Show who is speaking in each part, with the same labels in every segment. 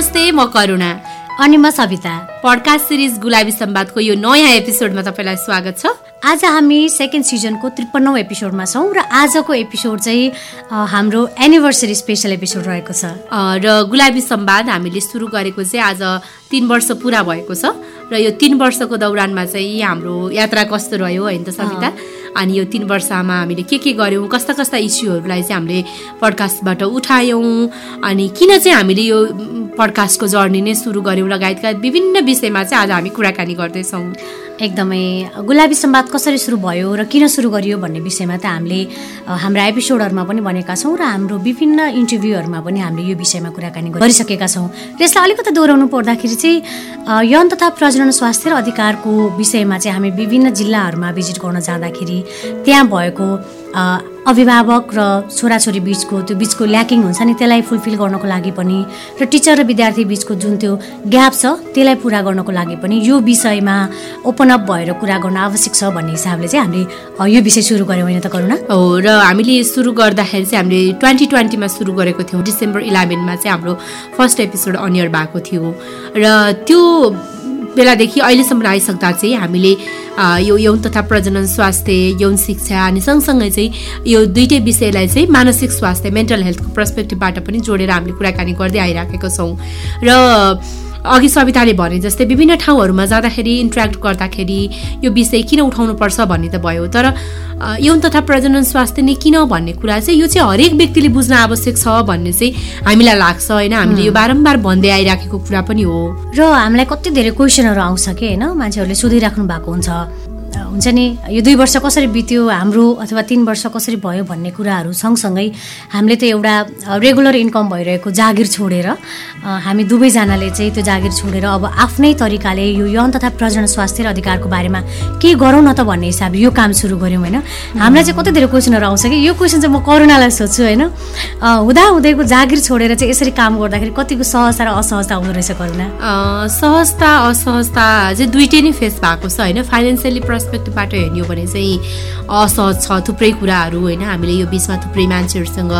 Speaker 1: नमस्ते म करुणा।
Speaker 2: अनि म सविता।
Speaker 1: पडकास्ट सिरिज गुलाबी सम्वादको यो नयाँ एपिसोडमा तपाईँलाई स्वागत छ।
Speaker 2: आज हामी सेकेन्ड सिजनको त्रिपन्नौ एपिसोडमा छौँ र आजको एपिसोड चाहिँ हाम्रो एनिभर्सरी स्पेसल एपिसोड रहेको छ।
Speaker 1: र गुलाबी सम्वाद हामीले सुरु गरेको चाहिँ आज तिन वर्ष पुरा भएको छ। र यो तिन वर्षको दौरानमा चाहिँ हाम्रो यात्रा कस्तो रह्यो होइन त सविता? अनि यो तिन वर्षमा हामीले के के गर्यौँ कस्ता कस्ता इस्युहरूलाई चाहिँ हामीले पडकास्टबाट उठायौँ अनि किन चाहिँ हामीले यो पडकास्टको जर्नी नै सुरु गऱ्यौँ लगायतका विभिन्न विषयमा चाहिँ आज हामी कुराकानी गर्दैछौँ।
Speaker 2: एकदमै गुलाबी सम्वाद कसरी सुरु भयो र किन सुरु गरियो भन्ने विषयमा त हामीले हाम्रा एपिसोडहरूमा पनि भनेका छौँ र हाम्रो विभिन्न इन्टरभ्यूहरूमा पनि हामीले यो विषयमा कुराकानी गरिसकेका छौँ। त्यसलाई अलिकति दोहोऱ्याउनु पर्दाखेरि चाहिँ यौन तथा प्रजनन स्वास्थ्य र अधिकारको विषयमा चाहिँ हामी विभिन्न जिल्लाहरूमा भिजिट गर्न जाँदाखेरि त्यहाँ भएको अभिभावक र छोराछोरी बिचको त्यो बिचको ल्याकिङ हुन्छ नि त्यसलाई फुलफिल गर्नको लागि पनि र टिचर र विद्यार्थी बिचको जुन त्यो ग्याप छ त्यसलाई पुरा गर्नको लागि पनि यो विषयमा ओपन अप भएर कुरा गर्न आवश्यक छ भन्ने हिसाबले चाहिँ हामीले यो विषय सुरु गऱ्यौँ होइन त करुणा?
Speaker 1: हो र हामीले सुरु गर्दाखेरि चाहिँ हामीले ट्वेन्टी ट्वेन्टीमा सुरु गरेको थियौँ डिसेम्बर इलेभेनमा चाहिँ हाम्रो फर्स्ट एपिसोड अनियर भएको थियो। र त्यो बेलादेखि अहिलेसम्म आइसक्दा चाहिँ हामीले यो यौन तथा प्रजनन स्वास्थ्य यौन शिक्षा अनि सँगसँगै चाहिँ यो दुइटै विषयलाई चाहिँ मानसिक स्वास्थ्य मेन्टल हेल्थको पर्सपेक्टिभबाट पनि जोडेर हामीले कुराकानी गर्दै आइराखेको छौँ। र अघि सविताले भने जस्तै विभिन्न ठाउँहरूमा जाँदाखेरि इन्ट्रेक्ट गर्दाखेरि यो विषय किन उठाउनुपर्छ भन्ने त भयो। तर यौन तथा प्रजनन स्वास्थ्य नै किन भन्ने कुरा चाहिँ यो चाहिँ हरेक व्यक्तिले बुझ्न आवश्यक छ भन्ने चाहिँ हामीलाई लाग्छ होइन? हामीले यो बारम्बार भन्दै आइराखेको कुरा पनि हो।
Speaker 2: र हामीलाई कति धेरै क्वेसनहरू आउँछ कि होइन? मान्छेहरूले सोधिराख्नु भएको हुन्छ। हुन्छ नि? यो दुई वर्ष कसरी बित्यो हाम्रो अथवा तिन वर्ष कसरी भयो भन्ने कुराहरू सँगसँगै हामीले त एउटा रेगुलर इन्कम भइरहेको जागिर छोडेर हामी दुवैजनाले चाहिँ त्यो जागिर छोडेर अब आफ्नै तरिकाले यो यौन तथा प्रजन स्वास्थ्य र अधिकारको बारेमा के गरौँ न त भन्ने हिसाबले यो काम सुरु गऱ्यौँ होइन? हामीलाई चाहिँ कति धेरै क्वेसनहरू आउँछ कि? यो क्वेसन चाहिँ म करुणालाई सोध्छु होइन? हुँदा हुँदैको जागिर छोडेर चाहिँ यसरी काम गर्दाखेरि कतिको सहजता र असहजता आउँदो रहेछ करुणा?
Speaker 1: सहजता असहजता चाहिँ दुइटै नै फेस भएको छ होइन? फाइनेन्सियली पर्सपेक्टिभबाट हेर्ने हो भने चाहिँ असहज छ थुप्रै कुराहरू होइन। हामीले यो बिचमा थुप्रै मान्छेहरूसँग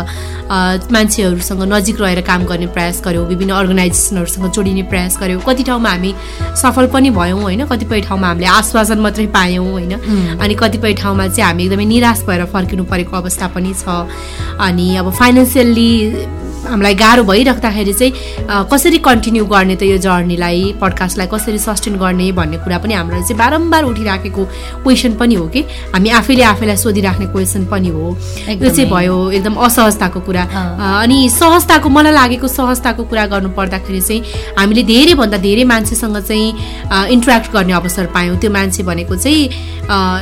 Speaker 1: मान्छेहरूसँग नजिक रहेर काम गर्ने प्रयास गऱ्यौँ विभिन्न अर्गनाइजेसनहरूसँग जोडिने प्रयास गऱ्यौँ कति ठाउँमा हामी सफल पनि भयौँ होइन कतिपय ठाउँमा हामीले आश्वासन मात्रै पायौँ होइन। अनि कतिपय ठाउँमा चाहिँ हामी एकदमै निराश भएर फर्किनु परेको अवस्था पनि छ। अनि अब फाइनेन्सियल्ली हामीलाई गाह्रो भइराख्दाखेरि चाहिँ कसरी कन्टिन्यू गर्ने त यो जर्नीलाई पडकास्टलाई कसरी सस्टेन गर्ने भन्ने कुरा पनि हाम्रो चाहिँ बारम्बार उठिराखेको क्वेसन पनि हो कि? हामी आफैले आफैलाई सोधिराख्ने क्वेसन पनि हो। यो चाहिँ भयो एकदम असहजताको कुरा। अनि सहजताको मलाई लागेको सहजताको कुरा गर्नु पर्दाखेरि चाहिँ हामीले धेरैभन्दा धेरै मान्छेसँग चाहिँ इन्ट्रेक्ट गर्ने अवसर पायौँ। त्यो मान्छे भनेको चाहिँ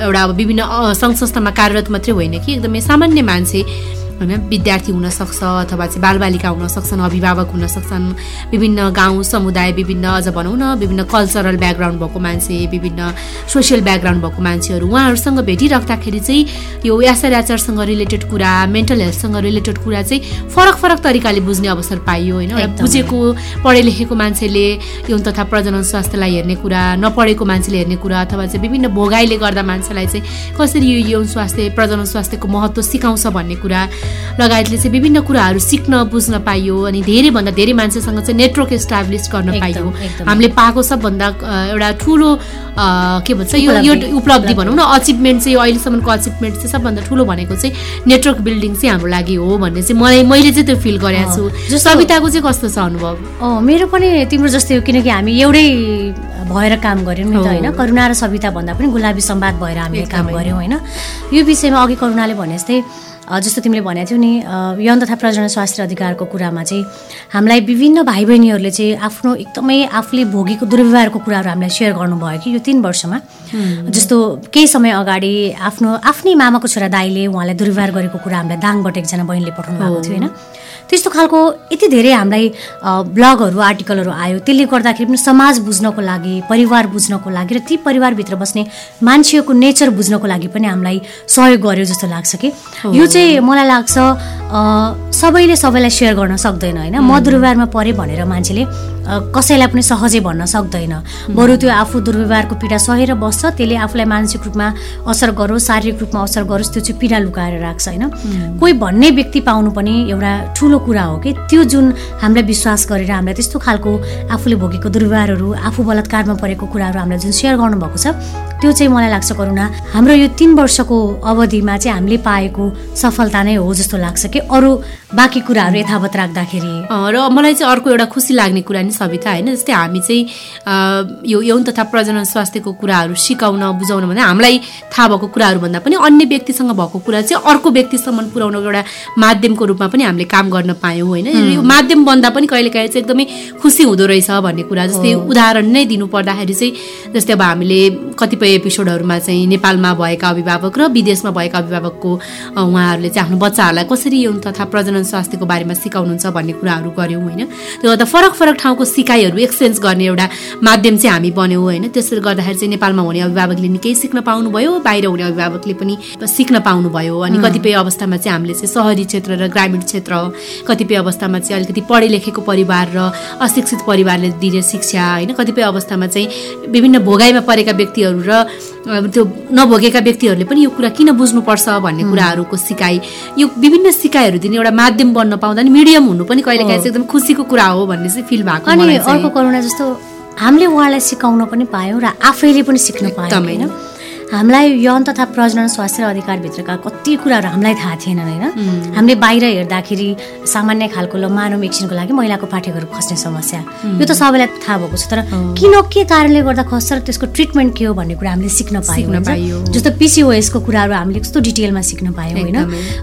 Speaker 1: एउटा अब विभिन्न सङ्घ संस्थामा कार्यरत मात्रै होइन कि? एकदमै सामान्य मान्छे। होइन? विद्यार्थी हुनसक्छ अथवा चाहिँ बालबालिका हुन सक्छन् अभिभावक हुन सक्छन् विभिन्न गाउँ समुदाय विभिन्न अझ भनौँ न विभिन्न कल्चरल ब्याकग्राउन्ड भएको मान्छे विभिन्न सोसियल ब्याकग्राउन्ड भएको मान्छेहरू उहाँहरूसँग भेटिराख्दाखेरि चाहिँ यो एसआरएचआरसँग रिलेटेड कुरा मेन्टल हेल्थसँग रिलेटेड कुरा चाहिँ फरक फरक तरिकाले बुझ्ने अवसर पाइयो होइन? बुझेको पढे लेखेको मान्छेले यौन तथा प्रजनन स्वास्थ्यलाई हेर्ने कुरा नपढेको मान्छेले हेर्ने कुरा अथवा चाहिँ विभिन्न भोगाइले गर्दा मान्छेलाई चाहिँ कसरी यो यौन स्वास्थ्य प्रजनन स्वास्थ्यको महत्त्व सिकाउँछ भन्ने कुरा लगायतले चाहिँ विभिन्न कुराहरू सिक्न बुझ्न पाइयो अनि धेरैभन्दा धेरै मान्छेसँग चाहिँ नेटवर्क इस्टाब्लिस गर्न पाइयो। हामीले पाएको सबभन्दा एउटा ठुलो के भन्छ यो यो उपलब्धि। भनौँ न अचिभमेन्ट चाहिँ यो अहिलेसम्मको अचिभमेन्ट चाहिँ सबभन्दा ठुलो भनेको चाहिँ नेटवर्क बिल्डिङ चाहिँ हाम्रो लागि हो भन्ने चाहिँ मलाई मैले चाहिँ त्यो फिल गरेको छु। सविताको चाहिँ कस्तो छ अनुभव?
Speaker 2: मेरो पनि तिम्रो जस्तै हो किनकि हामी एउटै भएर काम गऱ्यौँ नि त होइन? करुणा र सविता भन्दा पनि गुलाबी सम्वाद भएर हामीले काम गऱ्यौँ होइन? यो विषयमा अघि करुणाले भने जस्तै जस्तो तिमीले भनेको थियौ नि यौन तथा प्रजन स्वास्थ्य अधिकारको कुरामा चाहिँ हामीलाई विभिन्न भाइ बहिनीहरूले चाहिँ आफ्नो एकदमै आफूले भोगेको दुर्व्यवहारको कुराहरू हामीलाई सेयर गर्नुभयो कि यो तिन वर्षमा। जस्तो केही समय अगाडि आफ्नो आफ्नै मामाको छोरा दाईले उहाँलाई दुर्व्यवहार गरेको कुरा हामीलाई दाङबाट एकजना बहिनीले पठाउनु भएको थियो होइन? त्यस्तो खालको यति धेरै हामीलाई ब्लगहरू आर्टिकलहरू आयो। त्यसले गर्दाखेरि पनि समाज बुझ्नको लागि परिवार बुझ्नको लागि र ती परिवारभित्र बस्ने मान्छेको नेचर बुझ्नको लागि पनि हामीलाई सहयोग गर्यो जस्तो लाग्छ कि। यो चाहिँ मलाई लाग्छ सबैले सबैलाई सेयर गर्न सक्दैन होइन? म दुर्व्यवहारमा परेँ भनेर मान्छेले कसैलाई पनि सहजै भन्न सक्दैन। बरु त्यो आफू दुर्व्यवहारको पीडा सहेर बस्छ त्यसले आफूलाई मानसिक रूपमा असर गरोस् शारीरिक रूपमा असर गरोस् त्यो चाहिँ पीडा लुकाएर राख्छ होइन? कोही भन्ने व्यक्ति पाउनु पनि एउटा ठुलो कुरा हो कि? त्यो जुन हामीलाई विश्वास गरेर हामीलाई त्यस्तो खालको आफूले भोगेको दुर्व्यवहारहरू आफू बलात्कारमा परेको कुराहरू हामीलाई जुन सेयर गर्नुभएको छ त्यो चाहिँ मलाई लाग्छ करुणा हाम्रो यो तिन वर्षको अवधिमा चाहिँ हामीले पाएको सफलता नै हो जस्तो लाग्छ कि? अरू बाँकी कुराहरू यथावत राख्दाखेरि?
Speaker 1: र मलाई चाहिँ अर्को एउटा खुसी लाग्ने कुरा नि सविता होइन? जस्तै हामी चाहिँ यो यौन तथा प्रजनन स्वास्थ्यको कुराहरू सिकाउन बुझाउन भन्दा हामीलाई थाहा भएको कुराहरू भन्दा पनि अन्य व्यक्तिसँग भएको कुरा चाहिँ अर्को व्यक्तिसम्म पुर्याउनको एउटा माध्यमको रूपमा पनि हामीले काम गर्न पायौँ होइन? यो माध्यम बन्दा पनि कहिलेकाहीँ चाहिँ एकदमै खुसी हुँदो रहेछ भन्ने कुरा जस्तै उदाहरण नै दिनु पर्दाखेरि चाहिँ जस्तै अब हामीले कतिपय एपिसोडहरूमा चाहिँ नेपालमा भएका अभिभावक र विदेशमा भएका अभिभावकको उहाँहरूले चाहिँ आफ्नो बच्चाहरूलाई कसरी यौन तथा प्रजनन स्वास्थ्यको बारेमा सिकाउनुहुन्छ भन्ने कुराहरू गऱ्यौँ होइन? त्यो गर्दा फरक फरक ठाउँको सिकाइहरू एक्सचेन्ज गर्ने एउटा माध्यम चाहिँ हामी बन्यौँ होइन? त्यसले गर्दाखेरि चाहिँ नेपालमा हुने अभिभावकले निकै सिक्न पाउनुभयो बाहिर हुने अभिभावकले पनि सिक्न पाउनुभयो। अनि कतिपय अवस्थामा चाहिँ हामीले चाहिँ सहरी क्षेत्र र ग्रामीण क्षेत्र कतिपय अवस्थामा चाहिँ अलिकति पढे लेखेको परिवार र अशिक्षित परिवारले दिने शिक्षा होइन? कतिपय अवस्थामा चाहिँ विभिन्न भोगाइमा परेका व्यक्तिहरू र त्यो नभोगेका व्यक्तिहरूले पनि यो कुरा किन बुझ्नुपर्छ भन्ने कुराहरूको सिकाइ यो विभिन्न सिकाइहरू दिने एउटा माध्यम बन्न पाउँदा नि मिडियम हुनु पनि कहिलेकाहीँ चाहिँ एकदम खुसीको कुरा हो भन्ने चाहिँ फिल भएको
Speaker 2: अनि अर्को करुणा जस्तो हामीले उहाँलाई सिकाउन पनि पायौँ र आफैले पनि सिक्न पायौँ होइन? हामीलाई यौन तथा प्रजनन स्वास्थ्य र अधिकारभित्रका कति कुराहरू हामीलाई थाहा थिएनन् होइन? हामीले बाहिर हेर्दाखेरि सामान्य खालको ल मानव एकछिनको लागि महिलाको पाठेघर खस्ने समस्या। यो त सबैलाई थाहा भएको छ तर किन के कारणले गर्दा खस्छ र त्यसको ट्रिटमेन्ट के हो भन्ने कुरा हामीले सिक्न पायौँ जस्तो पिसिओएसको कुराहरू हामीले कस्तो डिटेलमा सिक्न पायौँ होइन?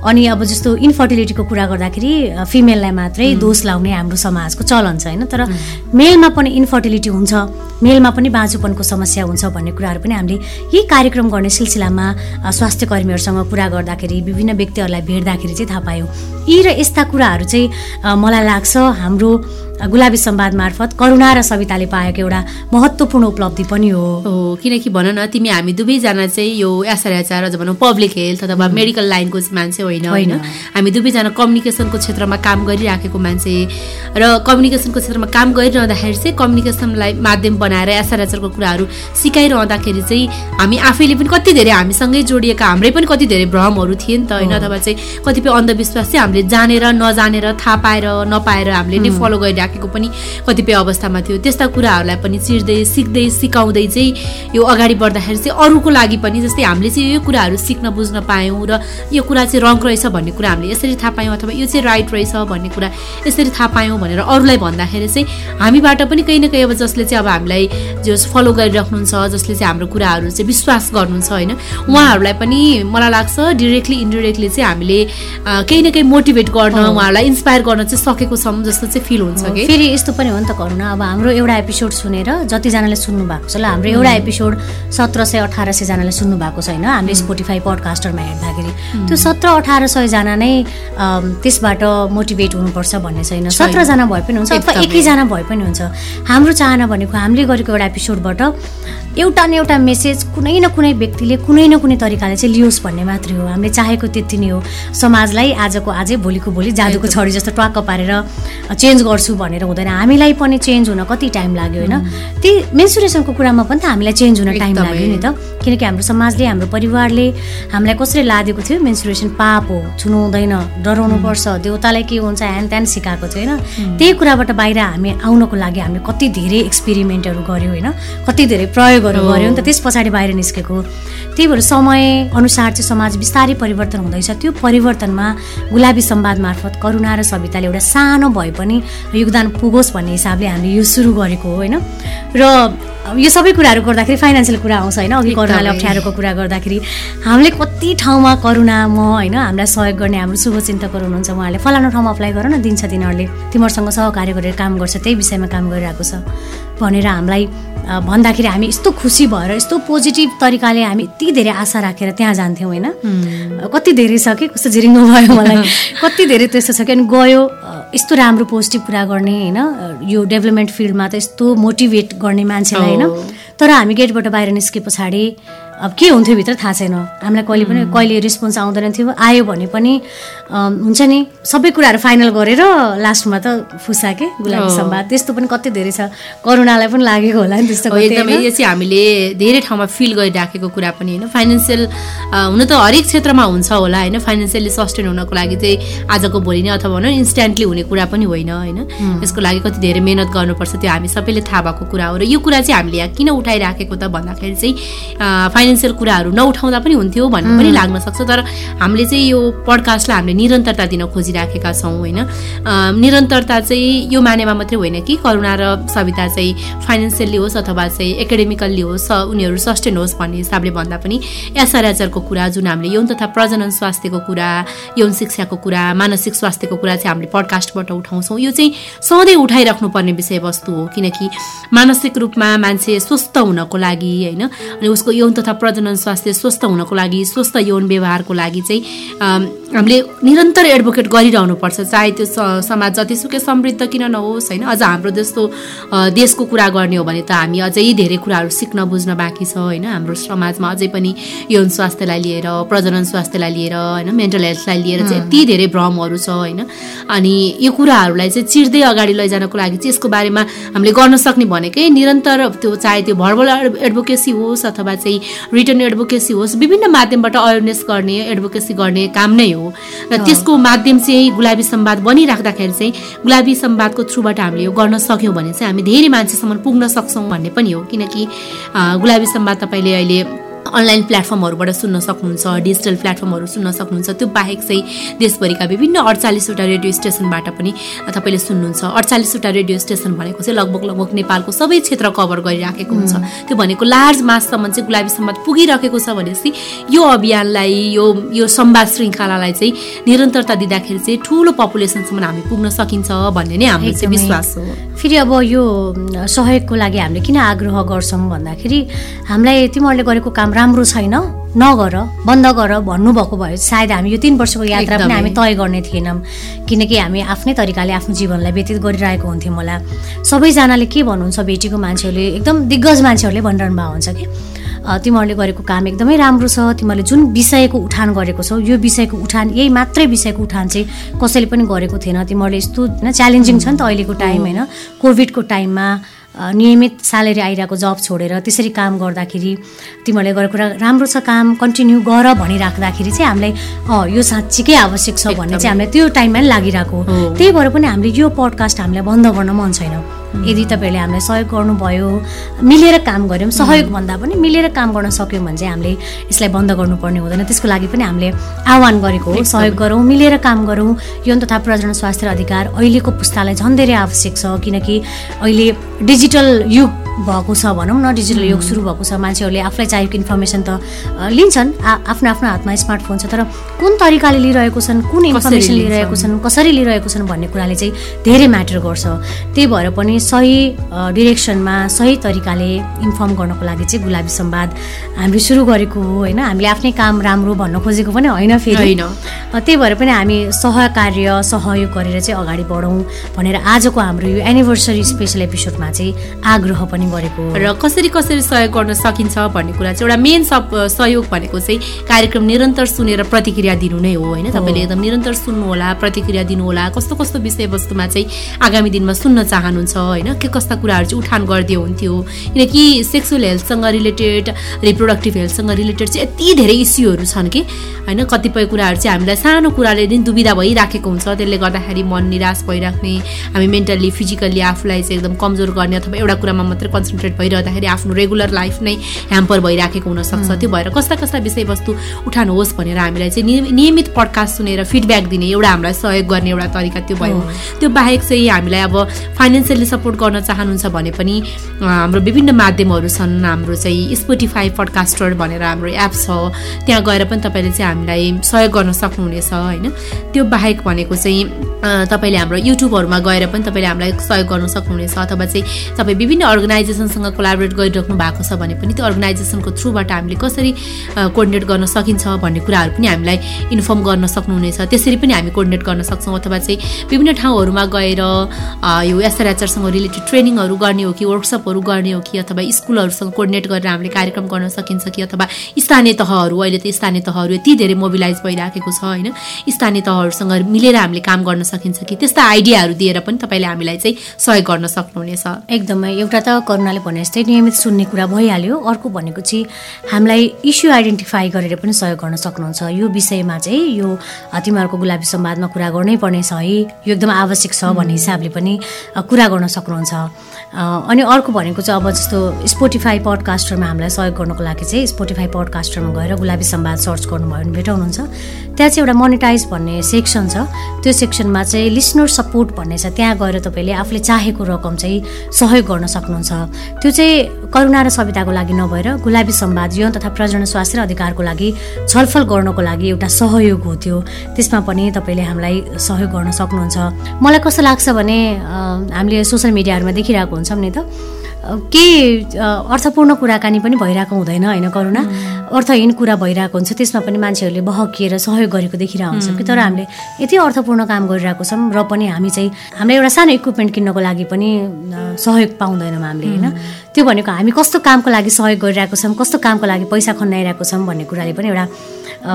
Speaker 2: अनि अब जस्तो इन्फर्टिलिटीको कुरा गर्दाखेरि फिमेललाई मात्रै दोष लाउने हाम्रो समाजको चलन छ होइन? तर मेलमा पनि इन्फर्टिलिटी हुन्छ मेलमा पनि बाँझोपनको समस्या हुन्छ भन्ने कुराहरू पनि हामीले यही कार्यक्रम कार्यक्रम गर्ने सिलसिलामा स्वास्थ्य कर्मीहरूसँग कुरा गर्दाखेरि विभिन्न व्यक्तिहरूलाई भेट्दाखेरि चाहिँ थाहा पायौँ। यी र यस्ता कुराहरू चाहिँ मलाई लाग्छ हाम्रो गुलाबी सम्वाद मार्फत करुणा र सविताले पाएको एउटा महत्त्वपूर्ण उपलब्धि पनि हो।
Speaker 1: किनकि भन न तिमी हामी दुवैजना चाहिँ यो एसआरएचआर अझ भनौँ पब्लिक हेल्थ अथवा मेडिकल लाइनको मान्छे होइन होइन। हामी दुवैजना कम्युनिकेसनको क्षेत्रमा काम गरिराखेको मान्छे। र कम्युनिकेसनको क्षेत्रमा काम गरिरहँदाखेरि चाहिँ कम्युनिकेसनलाई माध्यम बनाएर एसआरएचआरको कुराहरू सिकाइरहँदाखेरि चाहिँ हामी आफैले पनि कति धेरै हामीसँगै जोडिएका हाम्रै पनि कति धेरै भ्रमहरू थिए नि त होइन। अथवा चाहिँ कतिपय अन्धविश्वास चाहिँ हामीले जानेर नजानेर थाहा पाएर नपाएर हामीले नै फलो गरिरहेको राखेको पनि कतिपय अवस्थामा थियो। त्यस्ता कुराहरूलाई पनि चिर्दै सिक्दै सिकाउँदै चाहिँ यो अगाडि बढ्दाखेरि चाहिँ अरूको लागि पनि जस्तै हामीले चाहिँ यो कुराहरू सिक्न बुझ्न पायौँ र यो कुरा चाहिँ रङ रहेछ भन्ने कुरा हामीले यसरी थाहा पायौँ अथवा यो चाहिँ राइट रहेछ भन्ने कुरा यसरी थाहा पायौँ भनेर अरूलाई भन्दाखेरि चाहिँ हामीबाट पनि कहीँ न कहीँ अब जसले चाहिँ अब हामीलाई जो फलो गरिराख्नुहुन्छ जसले चाहिँ हाम्रो कुराहरू चाहिँ विश्वास गर्नुहुन्छ होइन उहाँहरूलाई पनि मलाई लाग्छ डिरेक्टली इन्डिरेक्टली चाहिँ हामीले केही न केही मोटिभेट गर्न उहाँहरूलाई इन्सपायर गर्न चाहिँ सकेको छौँ जस्तो चाहिँ फिल हुन्छ।
Speaker 2: फेरि यस्तो पनि हो नि त करुणा। अब हाम्रो एउटा एपिसोड सुनेर जतिजनाले सुन्नु भएको छ ल हाम्रो एउटा एपिसोड सत्र सय अठार सयजनाले सुन्नु भएको छ होइन? हामीले स्पोटिफाई पडकास्टरमा हेर्दाखेरि। त्यो सत्र अठार सयजना नै त्यसबाट मोटिभेट हुनुपर्छ भन्ने छैन। सत्रजना भए पनि हुन्छ अथवा एकैजना भए पनि हुन्छ। हाम्रो चाहना भनेको हामीले गरेको एउटा एपिसोडबाट एउटा न एउटा मेसेज कुनै न कुनै व्यक्तिले कुनै न कुनै तरिकाले चाहिँ लियोस् भन्ने मात्रै हो। हामीले चाहेको त्यति नै हो। समाजलाई आजको आजै भोलिको भोलि जादुको छडी जस्तो ट्वाक्क पारेर चेन्ज गर्छु भनेर हुँदैन। हामीलाई पनि चेन्ज हुन कति टाइम लाग्यो होइन? त्यही मेन्सुरेसनको कुरामा पनि त हामीलाई चेन्ज हुन टाइम लाग्यो नि त। किनकि हाम्रो समाजले हाम्रो परिवारले हामीलाई कसरी लादेको थियो? मेन्सुरेसन पाप हो छुनु हुँदैन डराउनु पर्छ। देउतालाई के हुन्छ ह्यान त्यान सिकाएको थियो होइन? त्यही कुराबाट बाहिर हामी आउनको लागि हामीले कति धेरै एक्सपेरिमेन्टहरू गऱ्यौँ होइन? कति धेरै प्रयोगहरू गऱ्यौँ नि त त्यस पछाडि बाहिर निस्केको। त्यही भएर समय अनुसार चाहिँ समाज बिस्तारै परिवर्तन हुँदैछ। त्यो परिवर्तनमा गुलाबी सम्वाद मार्फत करुणा र सविताले एउटा सानो भए पनि योगदान पुगोस् भन्ने हिसाबले हामीले यो सुरु गरेको हो होइन? र यो सबै कुराहरू गर्दाखेरि फाइनेन्सियल कुरा आउँछ होइन? अघि करुणाले अप्ठ्यारोको कुरा गर्दाखेरि हामीले कति ठाउँमा करुणा म होइन? हामीलाई सहयोग गर्ने हाम्रो शुभचिन्तकहरू हुनुहुन्छ उहाँहरूले फलानु ठाउँमा अप्लाई गर न दिन्छ तिनीहरूले तिमीहरूसँग सहकार्य गरेर काम गर्छ त्यही विषयमा काम गरिरहेको छ। भनेर हामीलाई भन्दाखेरि हामी यस्तो खुसी भएर यस्तो पोजिटिभ तरिकाले हामी यति धेरै आशा राखेर त्यहाँ जान्थ्यौँ होइन? कति धेरै छ कि कस्तो झिरिङ्गो भयो मलाई। कति धेरै त्यस्तो छ कि अनि गयो यस्तो राम्रो पोजिटिभ कुरा गर्ने होइन? यो डेभलपमेन्ट फिल्डमा त यस्तो मोटिभेट गर्ने मान्छेलाई होइन? तर हामी गेटबाट बाहिर निस्के पछाडि अब के हुन्थ्यो भित्र थाहा छैन। हामीलाई कहिले पनि कहिले रेस्पोन्स आउँदैन थियो। आयो भने पनि हुन्छ नि सबै कुराहरू फाइनल गरेर लास्टमा त फुसा के गुलाबी सम्वाद त्यस्तो पनि कति धेरै छ। करुणालाई पनि लागेको होला नि त्यस्तो
Speaker 1: एकदमै। यो चाहिँ हामीले धेरै ठाउँमा फिल गरिराखेको कुरा पनि होइन। फाइनेन्सियल हुन त हरेक क्षेत्रमा हुन्छ होला होइन। फाइनेन्सियली सस्टेन हुनको लागि चाहिँ आजको भोलि नै अथवा भनौँ इन्स्ट्यान्टली हुने कुरा पनि होइन होइन। यसको लागि कति धेरै मिहिनेत गर्नुपर्छ त्यो हामी सबैले थाहा भएको कुरा हो। र यो कुरा चाहिँ हामीले यहाँ किन उठाइराखेको त भन्दाखेरि चाहिँ फाइनेन्सियल कुराहरू नउठाउँदा पनि हुन्थ्यो भन्ने पनि लाग्न सक्छ। तर हामीले चाहिँ यो पडकास्टलाई हामीले निरन्तरता दिन खोजिराखेका छौँ होइन? निरन्तरता चाहिँ यो मानेमा मात्रै होइन कि करुणा र सविता चाहिँ फाइनेन्सियल्ली होस् अथवा चाहिँ एकाडेमिकल्ली होस् उनीहरू सस्टेन होस् भन्ने हिसाबले भन्दा पनि एसआरएचआरको कुरा जुन हामीले यौन तथा प्रजनन स्वास्थ्यको कुरा यौन शिक्षाको कुरा मानसिक स्वास्थ्यको कुरा चाहिँ हामीले पडकास्टबाट उठाउँछौँ। यो चाहिँ सधैँ उठाइराख्नुपर्ने विषयवस्तु हो। किनकि मानसिक रूपमा मान्छे स्वस्थ हुनको लागि होइन? अनि उसको यौन तथा प्रजनन स्वास्थ्य स्वस्थ हुनको लागि स्वस्थ यौन व्यवहारको लागि चाहिँ हामीले निरन्तर एडभोकेट गरिरहनुपर्छ। चाहे त्यो समाज जतिसुकै समृद्ध किन नहोस् होइन? अझ हाम्रो जस्तो देशको कुरा गर्ने हो भने त हामी अझै धेरै कुराहरू सिक्न बुझ्न बाँकी छ होइन? हाम्रो समाजमा अझै पनि यौन स्वास्थ्यलाई लिएर प्रजनन स्वास्थ्यलाई लिएर होइन? मेन्टल हेल्थलाई लिएर चाहिँ यति धेरै भ्रमहरू छ होइन? अनि यो कुराहरूलाई चाहिँ चिर्दै अगाडि लैजानको लागि चाहिँ यसको बारेमा हामीले गर्न सक्ने भनेकै निरन्तर त्यो चाहे त्यो भर्बल एडभोकेसी होस् अथवा चाहिँ रिटर्न एडभोकेसी होस् विभिन्न माध्यमबाट अवेरनेस गर्ने एडभोकेसी गर्ने काम नै हो। र त्यसको माध्यम चाहिँ गुलाबी सम्वाद बनिराख्दाखेरि चाहिँ गुलाबी सम्वादको थ्रुबाट हामीले यो गर्न सक्यौँ भने चाहिँ हामी धेरै मान्छेसम्म पुग्न सक्छौँ भन्ने पनि हो। किनकि गुलाबी सम्वाद तपाईँले अहिले अनलाइन प्लेटफर्महरूबाट सुन्न सक्नुहुन्छ डिजिटल प्लेटफर्महरू सुन्न सक्नुहुन्छ। त्यो बाहेक चाहिँ देशभरिका विभिन्न अडचालिसवटा रेडियो स्टेसनबाट पनि तपाईँले सुन्नुहुन्छ। अडचालिसवटा रेडियो स्टेसन भनेको चाहिँ लगभग लगभग नेपालको सबै क्षेत्र कभर गरिराखेको हुन्छ। त्यो भनेको लार्ज माससम्म चाहिँ गुलाबी सम्वाद पुगिरहेको छ भनेपछि यो अभियानलाई यो यो संवाद श्रृङ्खलालाई चाहिँ निरन्तरता दिँदाखेरि चाहिँ ठुलो पपुलेसनसम्म हामी पुग्न सकिन्छ भन्ने नै हाम्रो चाहिँ विश्वास हो।
Speaker 2: फेरि अब यो सहयोगको लागि हामीले किन आग्रह गर्छौँ भन्दाखेरि हामीलाई तिमीहरूले गरेको काम राम्रो छैन नगर बन्द गर भन्नुभएको भए सायद हामी यो तिन वर्षको यात्रा पनि हामी तय गर्ने थिएनौँ। किनकि हामी आफ्नै तरिकाले आफ्नो जीवनलाई व्यतीत गरिरहेको हुन्थ्यौँ होला। सबैजनाले के भन्नुहुन्छ भेटेको मान्छेहरूले एकदम दिग्गज मान्छेहरूले भनिरहनु भएको हुन्छ कि? तिमीहरूले गरेको काम एकदमै राम्रो छ। तिमीहरूले जुन विषयको उठान गरेको छौ यो विषयको उठान यही मात्रै विषयको उठान चाहिँ कसैले पनि गरेको थिएन। तिमीहरूले यस्तो होइन च्यालेन्जिङ छ नि त अहिलेको टाइम होइन? कोभिडको टाइममा नियमित स्यालेरी आइरहेको जब छोडेर त्यसरी काम गर्दाखेरि तिमीहरूले गरेको कुरा राम्रो छ काम कन्टिन्यू गर भनिराख्दाखेरि चाहिँ हामीलाई यो साँच्चीकै आवश्यक छ भन्ने चाहिँ हामीलाई त्यो टाइममा लागिरहेको त्यही भएर पनि हामीले यो पडकास्ट हामीलाई बन्द गर्न मन छैन। यदि तपाईँहरूले हामीलाई सहयोग गर्नुभयो मिलेर काम गऱ्यौँ सहयोग भन्दा पनि मिलेर काम गर्न सक्यौँ भने चाहिँ हामीले यसलाई बन्द गर्नुपर्ने हुँदैन। त्यसको लागि पनि हामीले आह्वान गरेको हो सहयोग गरौँ मिलेर काम गरौँ। यौन तथा प्रजन स्वास्थ्य अधिकार अहिलेको पुस्तालाई झन् धेरै आवश्यक छ किनकि अहिले डिजिटल युग भएको छ भनौँ न डिजिटल युग सुरु भएको छ। मान्छेहरूले आफूलाई चाहिएको इन्फर्मेसन त लिन्छन् आफ्नो आफ्नो हातमा स्मार्टफोन छ। तर कुन तरिकाले लिइरहेको छन् कुन इन्फर्मेसन लिइरहेको छन् कसरी लिइरहेको छन् भन्ने कुराले चाहिँ धेरै म्याटर गर्छ। त्यही भएर पनि सही डिरेक्सनमा सही तरिकाले इन्फर्म गर्नको लागि चाहिँ गुलाबी सम्वाद हामीले सुरु गरेको हो होइन? हामीले आफ्नै काम राम्रो भन्न खोजेको पनि होइन फेरि। त्यही भएर पनि हामी सहकार्य सहयोग गरेर चाहिँ अगाडि बढौँ भनेर आजको हाम्रो यो एनिभर्सरी स्पेसल एपिसोडमा चाहिँ आग्रह पनि गरेको
Speaker 1: र कसरी कसरी सहयोग गर्न सकिन्छ भन्ने कुरा चाहिँ एउटा मेन सब सहयोग भनेको चाहिँ कार्यक्रम निरन्तर सुनेर प्रतिक्रिया दिनु नै हो होइन? तपाईँले एकदम निरन्तर सुन्नुहोला प्रतिक्रिया दिनुहोला कस्तो कस्तो विषयवस्तुमा चाहिँ आगामी दिनमा सुन्न चाहनुहुन्छ होइन? के कस्ता कुराहरू चाहिँ उठान गरिदियो हुन्थ्यो? किनकि सेक्सुअल हेल्थसँग रिलेटेड रिप्रोडक्टिभ हेल्थसँग रिलेटेड चाहिँ यति धेरै इस्युहरू छन् कि होइन? कतिपय कुराहरू चाहिँ हामीलाई सानो कुराले नै दुविधा भइराखेको हुन्छ। त्यसले गर्दाखेरि मन निराश भइराख्ने हामी मेन्टल्ली फिजिकल्ली आफूलाई चाहिँ एकदम कमजोर गर्ने अथवा एउटा कुरामा मात्रै कन्सन्ट्रेट भइरहँदाखेरि आफ्नो रेगुलर लाइफ नै ह्याम्पर भइराखेको हुनसक्छ। त्यो भएर कस्ता कस्ता विषयवस्तु उठान होस् भनेर हामीलाई चाहिँ नियमित पडकास्ट सुनेर फिडब्याक दिने एउटा हामीलाई सहयोग गर्ने एउटा तरिका त्यो भयो। त्यो बाहेक चाहिँ हामीलाई अब फाइनेन्सियली सपोर्ट गर्न चाहनुहुन्छ भने पनि हाम्रो विभिन्न माध्यमहरू छन्। हाम्रो चाहिँ स्पोटिफाई पडकास्टर भनेर हाम्रो एप छ। त्यहाँ गएर पनि तपाईँले चाहिँ हामीलाई सहयोग गर्न सक्नुहुनेछ होइन? त्यो बाहेक भनेको चाहिँ तपाईँले हाम्रो युट्युबहरूमा गएर पनि तपाईँले हामीलाई सहयोग गर्न सक्नुहुनेछ। अथवा चाहिँ तपाईँ विभिन्न अर्गनाइजेसनसँग कोलाबोरेट गरिराख्नु भएको छ भने पनि त्यो अर्गनाइजेसनको थ्रुबाट हामीले कसरी कोर्डिनेट गर्न सकिन्छ भन्ने कुराहरू पनि हामीलाई इन्फर्म गर्न सक्नुहुनेछ। त्यसरी पनि हामी कोर्डिनेट गर्न सक्छौँ अथवा चाहिँ विभिन्न ठाउँहरूमा गएर यो एसआरएचआरसँग रिलेटेड ट्रेनिङहरू गर्ने हो कि वर्कसपहरू गर्ने हो कि अथवा स्कुलहरूसँग कोर्डिनेट गरेर हामीले कार्यक्रम गर्न सकिन्छ कि अथवा स्थानीय तहहरू अहिले त स्थानीय तहहरू यति धेरै मोबिलाइज भइराखेको छ होइन? स्थानीय तहहरूसँग मिलेर हामीले काम गर्न सकिन्छ कि त्यस्ता आइडियाहरू दिएर पनि तपाईँले हामीलाई चाहिँ सहयोग गर्न सक्नुहुनेछ।
Speaker 2: एकदमै। एउटा त करुणाले भने जस्तै नियमित सुन्ने कुरा भइहाल्यो। अर्को भनेको चाहिँ हामीलाई इस्यु आइडेन्टिफाई गरेर पनि सहयोग गर्न सक्नुहुन्छ। यो विषयमा चाहिँ यो तिमीहरूको गुलाबी संवादमा कुरा गर्नै पर्नेछ है। यो एकदम आवश्यक छ भन्ने हिसाबले पनि कुरा गर्न सक्नुहुन्छ। अनि अर्को भनेको चाहिँ अब जस्तो स्पोटिफाई पडकास्टरमा हामीलाई सहयोग गर्नुको लागि चाहिँ स्पोटिफाई पडकास्टरमा गएर गुलाबी संवाद सर्च गर्नुभयो भने भेटाउनुहुन्छ। त्यहाँ चाहिँ एउटा मोनिटाइज भन्ने सेक्सन छ। त्यो सेक्सनमा चाहिँ लिसनर सपोर्ट भन्ने छ। त्यहाँ गएर तपाईँले आफूले चाहेको रकम चाहिँ सहयोग गर्न सक्नुहुन्छ। त्यो चाहिँ करुणा र सविताको लागि नभएर गुलाबी सम्वाद यौन तथा प्रजन स्वास्थ्य र अधिकारको लागि छलफल गर्नको लागि एउटा सहयोग हो त्यो। त्यसमा पनि तपाईँले हामीलाई सहयोग गर्न सक्नुहुन्छ। मलाई कस्तो लाग्छ भने हामीले सोसियल मिडियाहरूमा देखिरहेको हुन्छौँ नि त। केही अर्थपूर्ण कुराकानी पनि भइरहेको हुँदैन होइन करुणा। अर्थहीन कुरा भइरहेको हुन्छ त्यसमा पनि मान्छेहरूले बहकिएर सहयोग गरेको देखिरहेको हुन्छ कि। तर हामीले यति अर्थपूर्ण काम गरिरहेको छौँ र पनि हामी चाहिँ हामीलाई एउटा सानो इक्विपमेन्ट किन्नको लागि पनि सहयोग पाउँदैनौँ हामीले होइन? त्यो भनेको हामी कस्तो कामको लागि सहयोग गरिरहेको छौँ कस्तो कामको लागि पैसा खन्नाइरहेको छौँ भन्ने कुराले पनि एउटा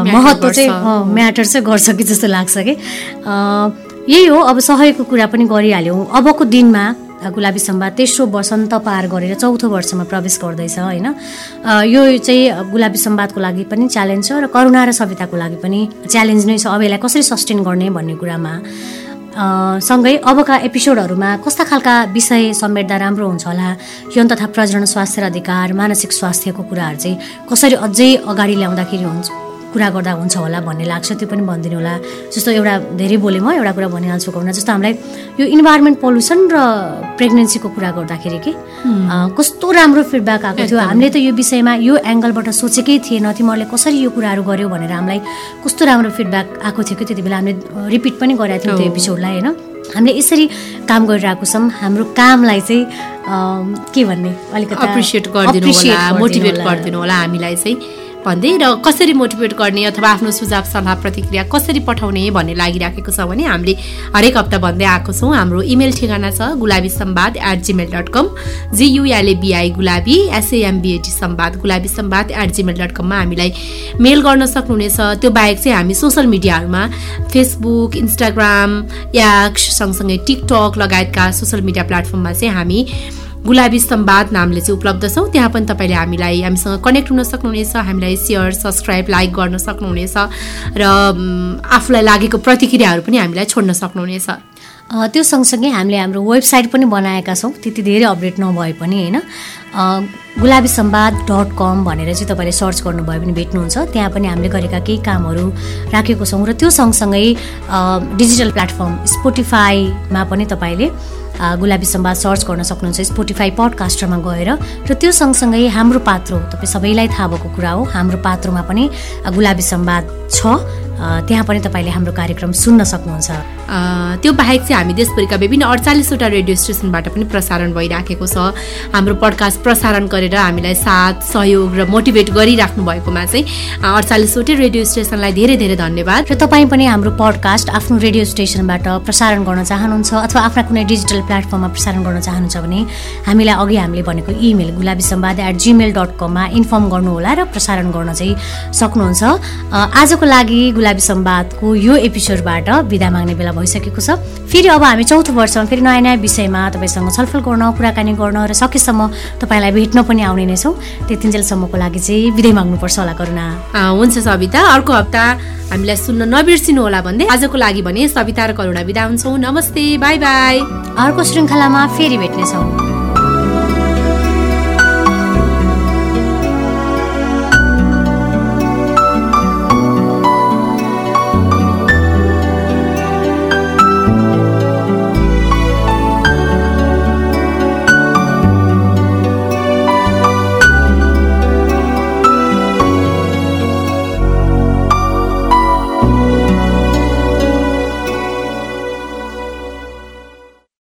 Speaker 2: महत्त्व चाहिँ म्याटर चाहिँ गर्छ कि जस्तो लाग्छ कि। यही हो अब सहयोगको कुरा पनि गरिहाल्यौँ। अबको दिनमा गुलाबी सम्वाद तेस्रो वसन्त पार गरेर चौथो वर्षमा प्रवेश गर्दैछ होइन? यो चाहिँ गुलाबी सम्वादको लागि पनि च्यालेन्ज छ र करुणा र सविताको लागि पनि च्यालेन्ज नै छ। अब यसलाई कसरी सस्टेन गर्ने भन्ने कुरामा सँगै अबका एपिसोडहरूमा कस्ता खालका विषय समेट्दा राम्रो हुन्छ होला? यौन तथा प्रजन स्वास्थ्य र अधिकार मानसिक स्वास्थ्यको कुराहरू चाहिँ कसरी अझै अगाडि ल्याउँदाखेरि हुन्छ? कुरा गर्दा हुन्छ होला भन्ने लाग्छ त्यो पनि भनिदिनु होला। जस्तो एउटा धेरै बोलेँ म एउटा कुरा भनिहाल्छु करुणा जस्तो हामीलाई यो इन्भाइरोमेन्ट पल्युसन र प्रेग्नेन्सीको कुरा गर्दाखेरि कि कस्तो राम्रो फिडब्याक आएको थियो। हामीले त यो विषयमा यो एङ्गलबाट सोचेकै थिएन तिमीहरूले कसरी यो कुराहरू गर्यो भनेर हामीलाई कस्तो राम्रो फिडब्याक आएको थियो कि त्यति बेला हामीले रिपिट पनि गरेका थियौँ त्यो एपिसोडलाई होइन। हामीले यसरी काम गरिरहेको छौँ। हाम्रो कामलाई चाहिँ के भन्ने?
Speaker 1: अलिकति एप्रिसिएट गरिदिनु होला मोटिभेट गरिदिनु होला हामीलाई चाहिँ। भन्दै र कसरी मोटिभेट गर्ने अथवा आफ्नो सुझाव सल्लाह प्रतिक्रिया कसरी पठाउने भन्ने लागिराखेको छ भने हामीले हरेक हप्ता भन्दै आएको छौँ। हाम्रो इमेल ठेगाना छ Gulabi Sambad at Gmail dot com G U L A B I Gulabi S A M B A T Sambad Gulabi Sambad at Gmail dot कममा हामीलाई मेल गर्न सक्नुहुनेछ। त्यो बाहेक चाहिँ हामी सोसियल मिडियाहरूमा फेसबुक इन्स्टाग्राम याक्स सँगसँगै टिकटक लगायतका सोसियल मिडिया प्लेटफर्ममा चाहिँ हामी गुलाबी सम्वाद नामले चाहिँ उपलब्ध छौँ। त्यहाँ पनि तपाईँले हामीलाई हामीसँग कनेक्ट हुन सक्नुहुनेछ हामीलाई सेयर सब्सक्राइब लाइक गर्न सक्नुहुनेछ र आफूलाई लागेको प्रतिक्रियाहरू पनि हामीलाई छोड्न सक्नुहुनेछ।
Speaker 2: त्यो सँगसँगै हामीले हाम्रो वेबसाइट पनि बनाएका छौँ। त्यति धेरै अपडेट नभए पनि होइन? गुलाबी सम्वाद डट कम भनेर चाहिँ तपाईँले सर्च गर्नुभयो भने भेट्नुहुन्छ। त्यहाँ पनि हामीले गरेका केही कामहरू राखेको छौँ र त्यो सँगसँगै डिजिटल प्लेटफर्म स्पोटिफाईमा पनि तपाईँले गुलाबी सम्वाद सर्च गर्न सक्नुहुन्छ। स्पोटिफाई पडकास्टरमा गएर र त्यो सँगसँगै हाम्रो पात्रो तपाईँ सबैलाई थाहा भएको कुरा हो हाम्रो पात्रोमा पनि गुलाबी सम्वाद छ। त्यहाँ पनि तपाईँले हाम्रो कार्यक्रम सुन्न सक्नुहुन्छ।
Speaker 1: त्यो बाहेक चाहिँ हामी देशभरिका विभिन्न अडचालिसवटा रेडियो स्टेसनबाट पनि प्रसारण भइराखेको छ। हाम्रो पडकास्ट प्रसारण गरेर हामीलाई साथ सहयोग र मोटिभेट गरिराख्नु भएकोमा चाहिँ अडचालिसवटै रेडियो स्टेसनलाई धेरै धेरै धन्यवाद।
Speaker 2: र तपाईँ पनि हाम्रो पडकास्ट आफ्नो रेडियो स्टेसनबाट प्रसारण गर्न चाहनुहुन्छ अथवा आफ्ना कुनै डिजिटल प्लेटफर्ममा प्रसारण गर्न चाहनुहुन्छ भने हामीलाई अघि हामीले भनेको email Gulabi Sambad at Gmail dot कममा इन्फर्म गर्नुहोला र प्रसारण गर्न चाहिँ सक्नुहुन्छ। आजको लागि गुलाबी गुलाबी सम्वादको यो एपिसोडबाट विदा माग्ने बेला भइसकेको छ। फेरि अब हामी चौथो वर्षमा फेरि नयाँ नयाँ विषयमा तपाईँसँग छलफल गर्न कुराकानी गर्न र सकेसम्म तपाईँलाई भेट्न पनि आउने नै छौँ। त्यतिन्जेलसम्मको लागि चाहिँ विदै माग्नुपर्छ होला करुणा।
Speaker 1: हुन्छ सविता। अर्को हप्ता हामीलाई सुन्न नबिर्सिनु होला भन्दै आजको लागि भने सविता र करुणा विदा हुन्छौँ। नमस्ते बाई बाई।
Speaker 2: अर्को श्रृङ्खलामा फेरि भेट्नेछौँ।